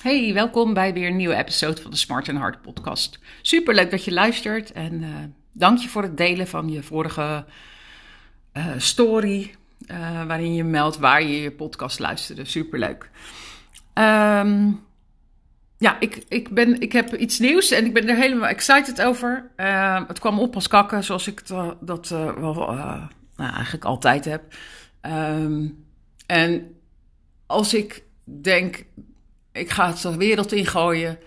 Hey, welkom bij weer een nieuwe episode van de Smart and Hard podcast. Super leuk dat je luistert en uh, dank je voor het delen van je vorige uh, story, uh, waarin je meldt waar je je podcast luisterde. Super leuk. Um, ja, ik, ik, ben, ik heb iets nieuws en ik ben er helemaal excited over. Uh, het kwam op als kakken, zoals ik dat wel nou, eigenlijk altijd heb. Um, en als ik denk, ik ga het de wereld ingooien,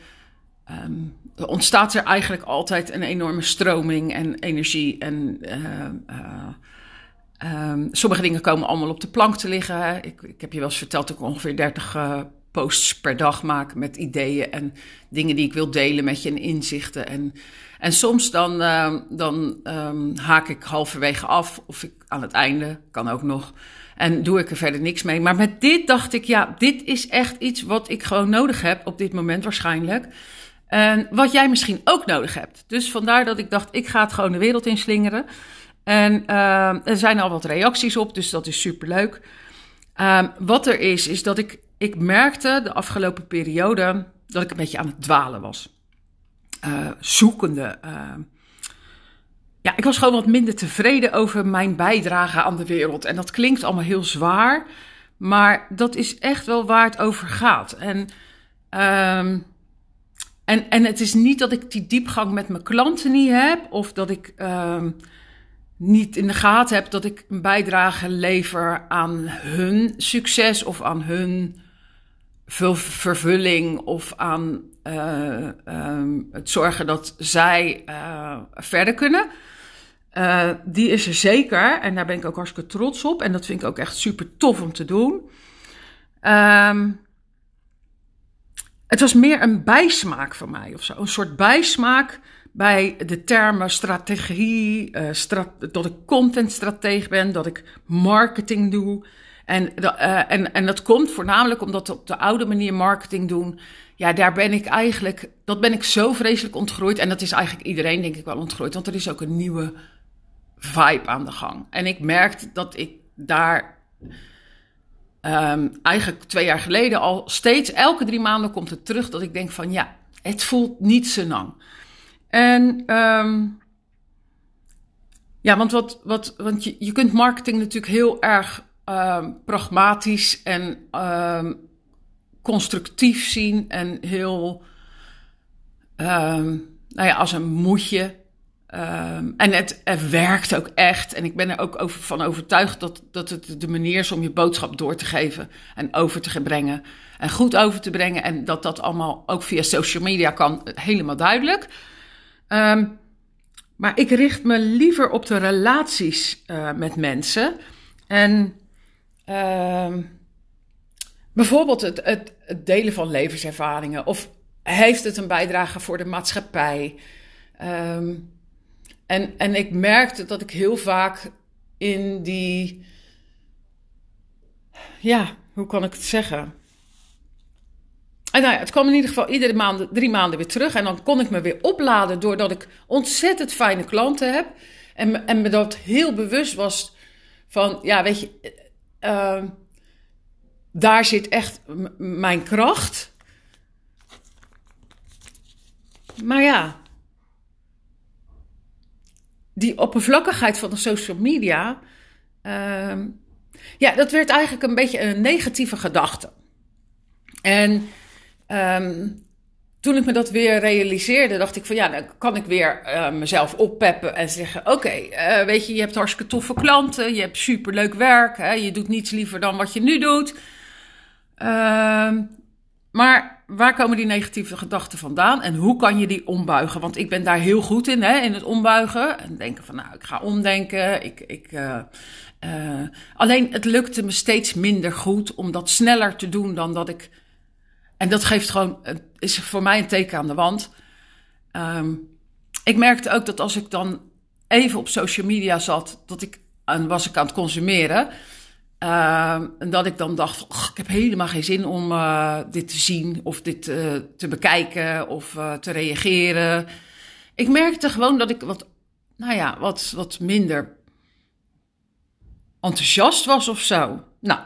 um, er ontstaat er eigenlijk altijd een enorme stroming en energie. En um, sommige dingen komen allemaal op de plank te liggen. Ik, ik heb je wel eens verteld dat ik ongeveer 30 posts per dag maak met ideeën en dingen die ik wil delen met je en inzichten. En, en soms dan, uh, dan um, haak ik halverwege af of ik aan het einde, kan ook nog. En doe ik er verder niks mee. Maar met dit dacht ik, ja, dit is echt iets wat ik gewoon nodig heb op dit moment waarschijnlijk. En wat jij misschien ook nodig hebt. Dus vandaar dat ik dacht, ik ga het gewoon de wereld inslingeren. En uh, er zijn al wat reacties op, dus dat is superleuk. Wat er is, is dat ik ik merkte de afgelopen periode dat ik een beetje aan het dwalen was. Uh, zoekende. Uh, ja, ik was gewoon wat minder tevreden over mijn bijdrage aan de wereld. En dat klinkt allemaal heel zwaar, maar dat is echt wel waar het over gaat. En, um, en, en het is niet dat ik die diepgang met mijn klanten niet heb, of dat ik. Um, niet in de gaten heb dat ik een bijdrage lever aan hun succes of aan hun vervulling of aan uh, um, het zorgen dat zij uh, verder kunnen. Uh, die is er zeker en daar ben ik ook hartstikke trots op. En dat vind ik ook echt super tof om te doen. Um, het was meer een bijsmaak voor mij of zo. Een soort bijsmaak bij de termen strategie, strat dat ik contentstratege ben, dat ik marketing doe. En, uh, en, en dat komt voornamelijk omdat op de oude manier marketing doen. Ja, daar ben ik eigenlijk, dat ben ik zo vreselijk ontgroeid. En dat is eigenlijk iedereen, denk ik, wel ontgroeid. Want er is ook een nieuwe vibe aan de gang. En ik merkte dat ik daar um, eigenlijk twee jaar geleden al steeds, elke drie maanden komt het terug dat ik denk van ja, het voelt niet zo lang. En um, ja, want, wat, wat, want je, je kunt marketing natuurlijk heel erg um, pragmatisch en um, constructief zien en heel, um, nou ja, als een moedje. en het, het, werkt ook echt. En ik ben er ook over, van overtuigd dat, dat het de manier is om je boodschap door te geven en over te brengen. En goed over te brengen. En dat dat allemaal ook via social media kan, helemaal duidelijk. maar ik richt me liever op de relaties uh, met mensen. En Uh, bijvoorbeeld het, het, het, delen van levenservaringen. Of heeft het een bijdrage voor de maatschappij? Um, en, en ik merkte dat ik heel vaak in die. Ja, hoe kan ik het zeggen? En nou ja, het kwam in ieder geval iedere maand, drie maanden weer terug. En dan kon ik me weer opladen doordat ik ontzettend fijne klanten heb. En, en me dat heel bewust was van, ja, weet je, uh, daar zit echt mijn kracht. Maar ja, die oppervlakkigheid van de social media. Uh, ja, dat werd eigenlijk een beetje een negatieve gedachte. En um, toen ik me dat weer realiseerde, dacht ik van ja, dan kan ik weer uh, mezelf oppeppen en zeggen: Oké, uh, weet je, je hebt hartstikke toffe klanten, je hebt superleuk werk, hè, je doet niets liever dan wat je nu doet. Uh, maar waar komen die negatieve gedachten vandaan en hoe kan je die ombuigen? Want ik ben daar heel goed in, hè, in het ombuigen. En denken van, nou, ik ga omdenken. Ik, ik, uh, alleen het lukte me steeds minder goed om dat sneller te doen dan dat ik en dat geeft gewoon, is voor mij een teken aan de wand. Um, ik merkte ook dat als ik dan even op social media zat, dat ik, en was ik aan het consumeren. Uh, en dat ik dan dacht, ik heb helemaal geen zin om uh, dit te zien of dit uh, te bekijken of uh, te reageren. Ik merkte gewoon dat ik wat, nou ja, wat, wat minder enthousiast was of zo. Nou,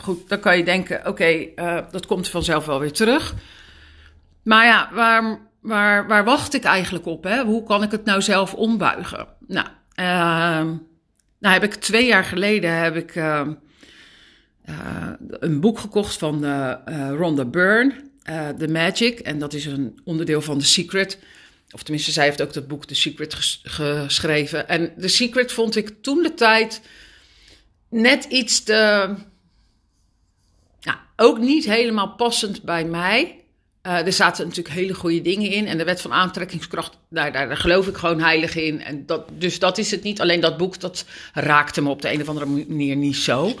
goed, dan kan je denken, oké, uh, dat komt vanzelf wel weer terug. maar ja, waar, waar, waar wacht ik eigenlijk op? Hè? Hoe kan ik het nou zelf ombuigen? Nou, uh, nou heb ik twee jaar geleden heb ik, uh, een boek gekocht van Rhonda Byrne, The Magic. En dat is een onderdeel van The Secret. Of tenminste, zij heeft ook dat boek The Secret geschreven. En The Secret vond ik toen de tijd net iets te. Nou, ook niet helemaal passend bij mij. Uh, er zaten natuurlijk hele goede dingen in. En de wet van aantrekkingskracht, daar, daar, geloof ik gewoon heilig in. En dat, dus dat is het niet. Alleen dat boek, dat raakte me op de een of andere manier niet zo.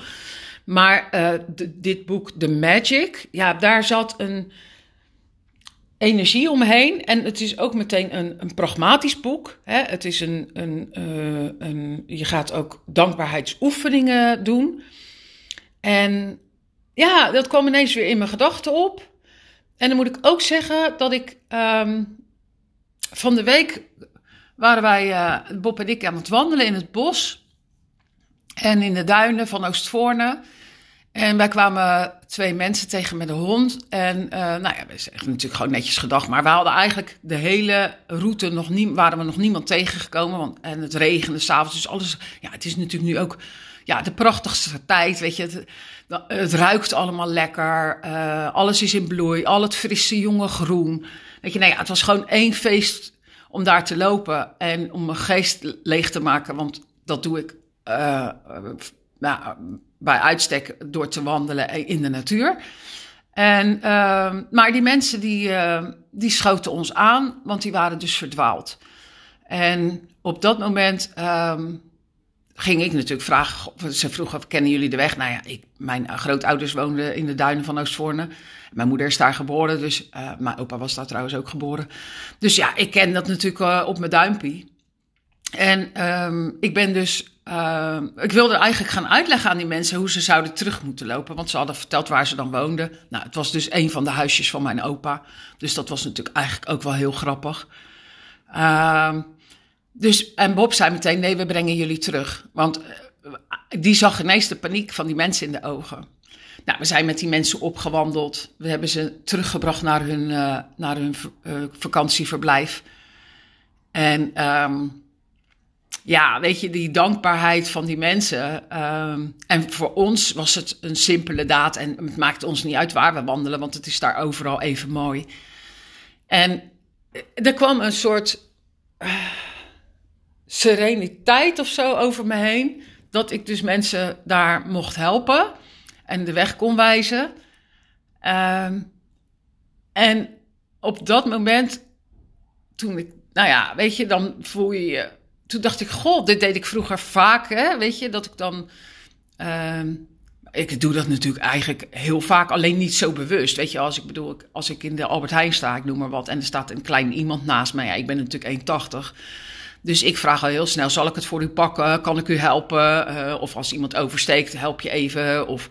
Maar uh, dit boek, The Magic, ja, daar zat een energie omheen. En het is ook meteen een, een pragmatisch boek. Hè? Het is een, een, uh, een, je gaat ook dankbaarheidsoefeningen doen. En ja, dat kwam ineens weer in mijn gedachten op. En dan moet ik ook zeggen dat ik um, van de week waren wij, uh, Bob en ik, aan het wandelen in het bos. En in de duinen van Oostvoorne. En wij kwamen twee mensen tegen met een hond. En uh, nou ja, we zeggen natuurlijk gewoon netjes gedag. Maar we hadden eigenlijk de hele route nog niet, waren we nog niemand tegengekomen. Want, en het regende s'avonds. Dus alles. Ja, het is natuurlijk nu ook ja, de prachtigste tijd. Weet je, het, het ruikt allemaal lekker. Uh, alles is in bloei. Al het frisse jonge groen. Weet je, nou ja, het was gewoon één feest om daar te lopen. En om mijn geest leeg te maken. Want dat doe ik. Uh, nou, bij uitstek door te wandelen in de natuur. En, uh, maar die mensen die, die schoten ons aan, want die waren dus verdwaald. En op dat moment um, ging ik natuurlijk vragen. Ze vroegen: Kennen jullie de weg? Nou ja, ik, mijn grootouders woonden in de duinen van Oostvoorne. Mijn moeder is daar geboren, dus uh, mijn opa was daar trouwens ook geboren. Dus ja, ik ken dat natuurlijk op mijn duimpie. En um, ik ben dus ik wilde eigenlijk gaan uitleggen aan die mensen hoe ze zouden terug moeten lopen. Want ze hadden verteld waar ze dan woonden. Nou, het was dus een van de huisjes van mijn opa. Dus dat was natuurlijk eigenlijk ook wel heel grappig. Uh, dus, en Bob zei meteen: nee, we brengen jullie terug. Want uh, die zag ineens de paniek van die mensen in de ogen. Nou, we zijn met die mensen opgewandeld. We hebben ze teruggebracht naar hun, uh, naar hun uh, vakantieverblijf. En. Um, ja, weet je, die dankbaarheid van die mensen. Um, en voor ons was het een simpele daad. En het maakt ons niet uit waar we wandelen, want het is daar overal even mooi. En er kwam een soort sereniteit of zo over me heen. Dat ik dus mensen daar mocht helpen en de weg kon wijzen. Um, en op dat moment, toen ik, nou ja, weet je, dan voel je je toen dacht ik, god, dit deed ik vroeger vaak, hè? weet je, dat ik dan. Uh, ik doe dat natuurlijk eigenlijk heel vaak, alleen niet zo bewust. Weet je, als ik bedoel, als ik in de Albert Heijn sta, ik noem maar wat, en er staat een klein iemand naast mij. Ja, ik ben natuurlijk 1,80. Dus ik vraag al heel snel: zal ik het voor u pakken? Kan ik u helpen? Uh, of als iemand oversteekt, help je even. Of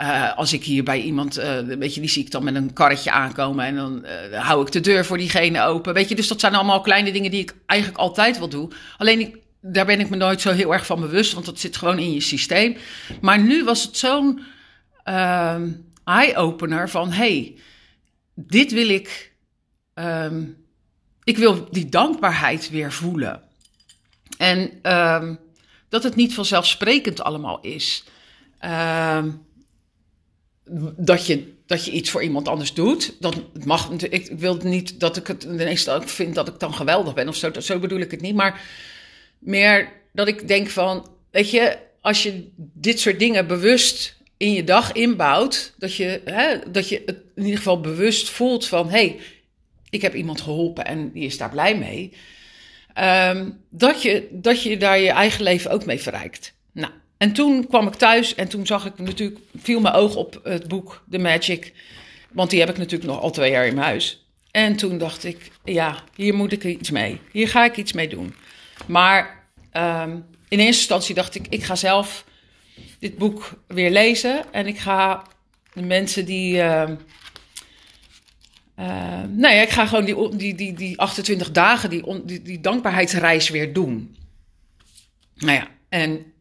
uh, als ik hier bij iemand, weet je, die zie ik dan met een karretje aankomen en dan hou ik de deur voor diegene open. Weet je, dus dat zijn allemaal kleine dingen die ik eigenlijk altijd wel doe. Alleen daar ben ik me nooit zo heel erg van bewust, want dat zit gewoon in je systeem. Maar nu was het zo'n eye-opener van, hey, dit wil ik, um, ik wil die dankbaarheid weer voelen. En um, dat het niet vanzelfsprekend allemaal is. Um, dat je, dat je iets voor iemand anders doet. Dat mag ik, ik wil niet dat ik het ineens ook vind dat ik dan geweldig ben of zo. Zo bedoel ik het niet. Maar meer dat ik denk van, weet je, als je dit soort dingen bewust in je dag inbouwt, dat je, hè, dat je het in ieder geval bewust voelt van, hé, hey, ik heb iemand geholpen en die is daar blij mee. Um, dat, je, dat je daar je eigen leven ook mee verrijkt. Nou, en toen kwam ik thuis en toen zag ik natuurlijk, viel mijn oog op het boek The Magic. Want die heb ik natuurlijk nog al twee jaar in mijn huis. En toen dacht ik, ja, hier moet ik iets mee. Hier ga ik iets mee doen. Maar um, in eerste instantie dacht ik, ik ga zelf dit boek weer lezen. En ik ga de mensen die. Uh, uh, nou ja, ik ga gewoon die, die, die, die 28 dagen, die, die, die dankbaarheidsreis weer doen. Nou ja, en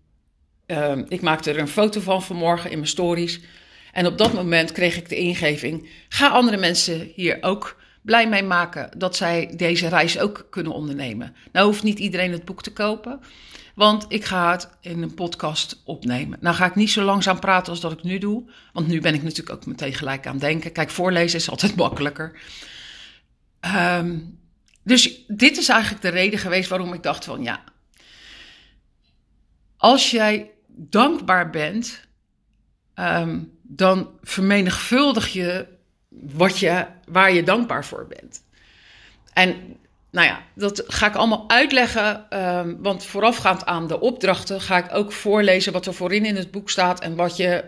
uh, ik maakte er een foto van vanmorgen in mijn stories. En op dat moment kreeg ik de ingeving: ga andere mensen hier ook blij mee maken dat zij deze reis ook kunnen ondernemen. Nou hoeft niet iedereen het boek te kopen, want ik ga het in een podcast opnemen. Nou ga ik niet zo langzaam praten als dat ik nu doe, want nu ben ik natuurlijk ook meteen gelijk aan het denken. Kijk, voorlezen is altijd makkelijker. Ehm, dus dit is eigenlijk de reden geweest waarom ik dacht van ja, als jij dankbaar bent, ehm, dan vermenigvuldig je, wat je waar je dankbaar voor bent. En nou ja, dat ga ik allemaal uitleggen, um, want voorafgaand aan de opdrachten ga ik ook voorlezen wat er voorin in het boek staat en wat je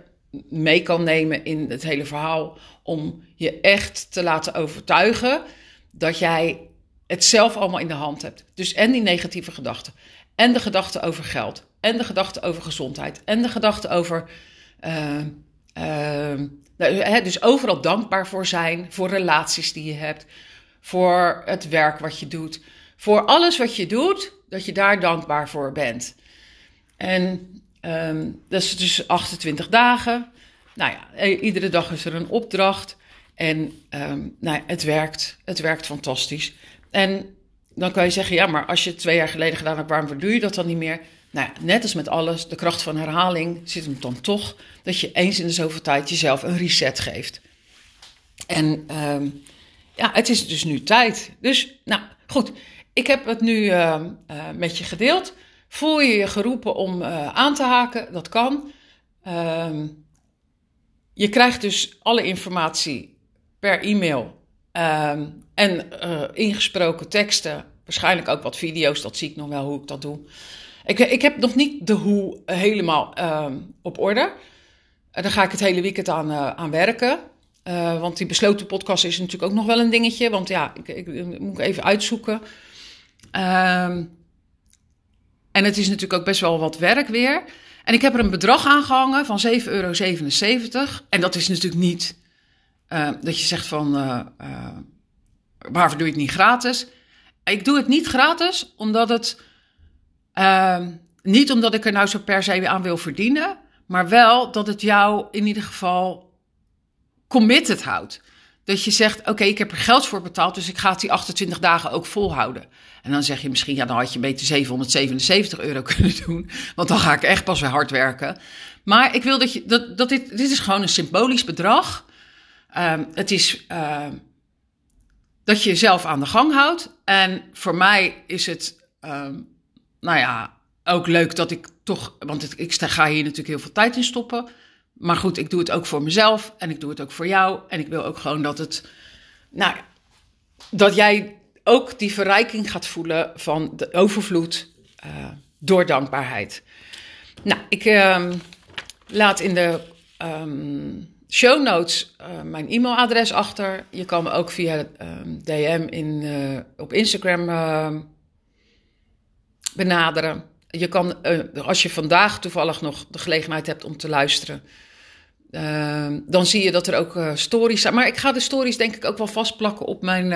mee kan nemen in het hele verhaal om je echt te laten overtuigen dat jij het zelf allemaal in de hand hebt. Dus en die negatieve gedachten, en de gedachten over geld, en de gedachten over gezondheid, en de gedachten over. Uh, uh, dus overal dankbaar voor zijn, voor relaties die je hebt, voor het werk wat je doet, voor alles wat je doet, dat je daar dankbaar voor bent. En um, dat is dus 28 dagen. Nou ja, iedere dag is er een opdracht. En um, nou, het werkt. Het werkt fantastisch. En dan kan je zeggen, ja, maar als je twee jaar geleden gedaan hebt, waarom doe je dat dan niet meer? Nou ja, net als met alles, de kracht van herhaling zit hem dan toch dat je eens in de zoveel tijd jezelf een reset geeft. En um, ja, het is dus nu tijd. Dus, nou goed, ik heb het nu uh, uh, met je gedeeld. Voel je je geroepen om uh, aan te haken? Dat kan. Ehm, je krijgt dus alle informatie per e-mail Ehm, en ingesproken teksten, waarschijnlijk ook wat video's, dat zie ik nog wel hoe ik dat doe. Ik, ik heb nog niet de hoe helemaal uh, op orde. Daar ga ik het hele weekend aan, aan werken. Want die besloten podcast is natuurlijk ook nog wel een dingetje. Want ja, ik, ik, moet even uitzoeken. Ehm, en het is natuurlijk ook best wel wat werk weer. En ik heb er een bedrag aan gehangen van 7,77 euro. En dat is natuurlijk niet uh, dat je zegt van, uh, waarvoor doe je het niet gratis? Ik doe het niet gratis, omdat het, ehm, niet omdat ik er nou zo per se aan wil verdienen, maar wel dat het jou in ieder geval committed houdt. Dat je zegt, oké, ik heb er geld voor betaald, dus ik ga het die 28 dagen ook volhouden. En dan zeg je misschien, ja, dan had je beter 777 euro kunnen doen, want dan ga ik echt pas weer hard werken. Maar ik wil dat je, dat, dat dit, dit is gewoon een symbolisch bedrag Um, het is uh, dat je jezelf aan de gang houdt. En voor mij is het, um, nou ja, ook leuk dat ik toch, want ik ga hier natuurlijk heel veel tijd in stoppen. Maar goed, ik doe het ook voor mezelf en ik doe het ook voor jou. En ik wil ook gewoon dat het, nou dat jij ook die verrijking gaat voelen van de overvloed uh, door dankbaarheid. Nou, ik uh, laat in de um, show notes uh, mijn e-mailadres achter. Je kan me ook via DM in, uh, op Instagram benaderen. Je kan, als je vandaag toevallig nog de gelegenheid hebt om te luisteren, ehm, dan zie je dat er ook stories zijn. Maar ik ga de stories denk ik ook wel vastplakken op mijn,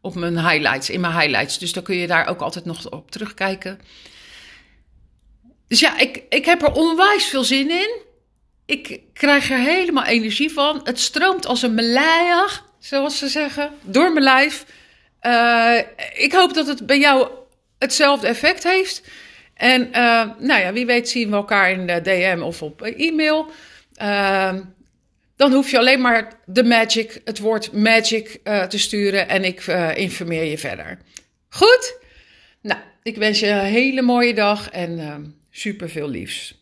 op mijn highlights, in mijn highlights. Dus dan kun je daar ook altijd nog op terugkijken. Dus ja, ik, ik heb er onwijs veel zin in ik krijg er helemaal energie van. Het stroomt als een meleier, zoals ze zeggen, door mijn lijf. Ik hoop dat het bij jou hetzelfde effect heeft. En uh, nou ja, wie weet zien we elkaar in de DM of op e-mail. Uh, dan hoef je alleen maar de magic, het woord magic te sturen en ik informeer je verder. Goed? Nou, ik wens je een hele mooie dag en super veel liefs.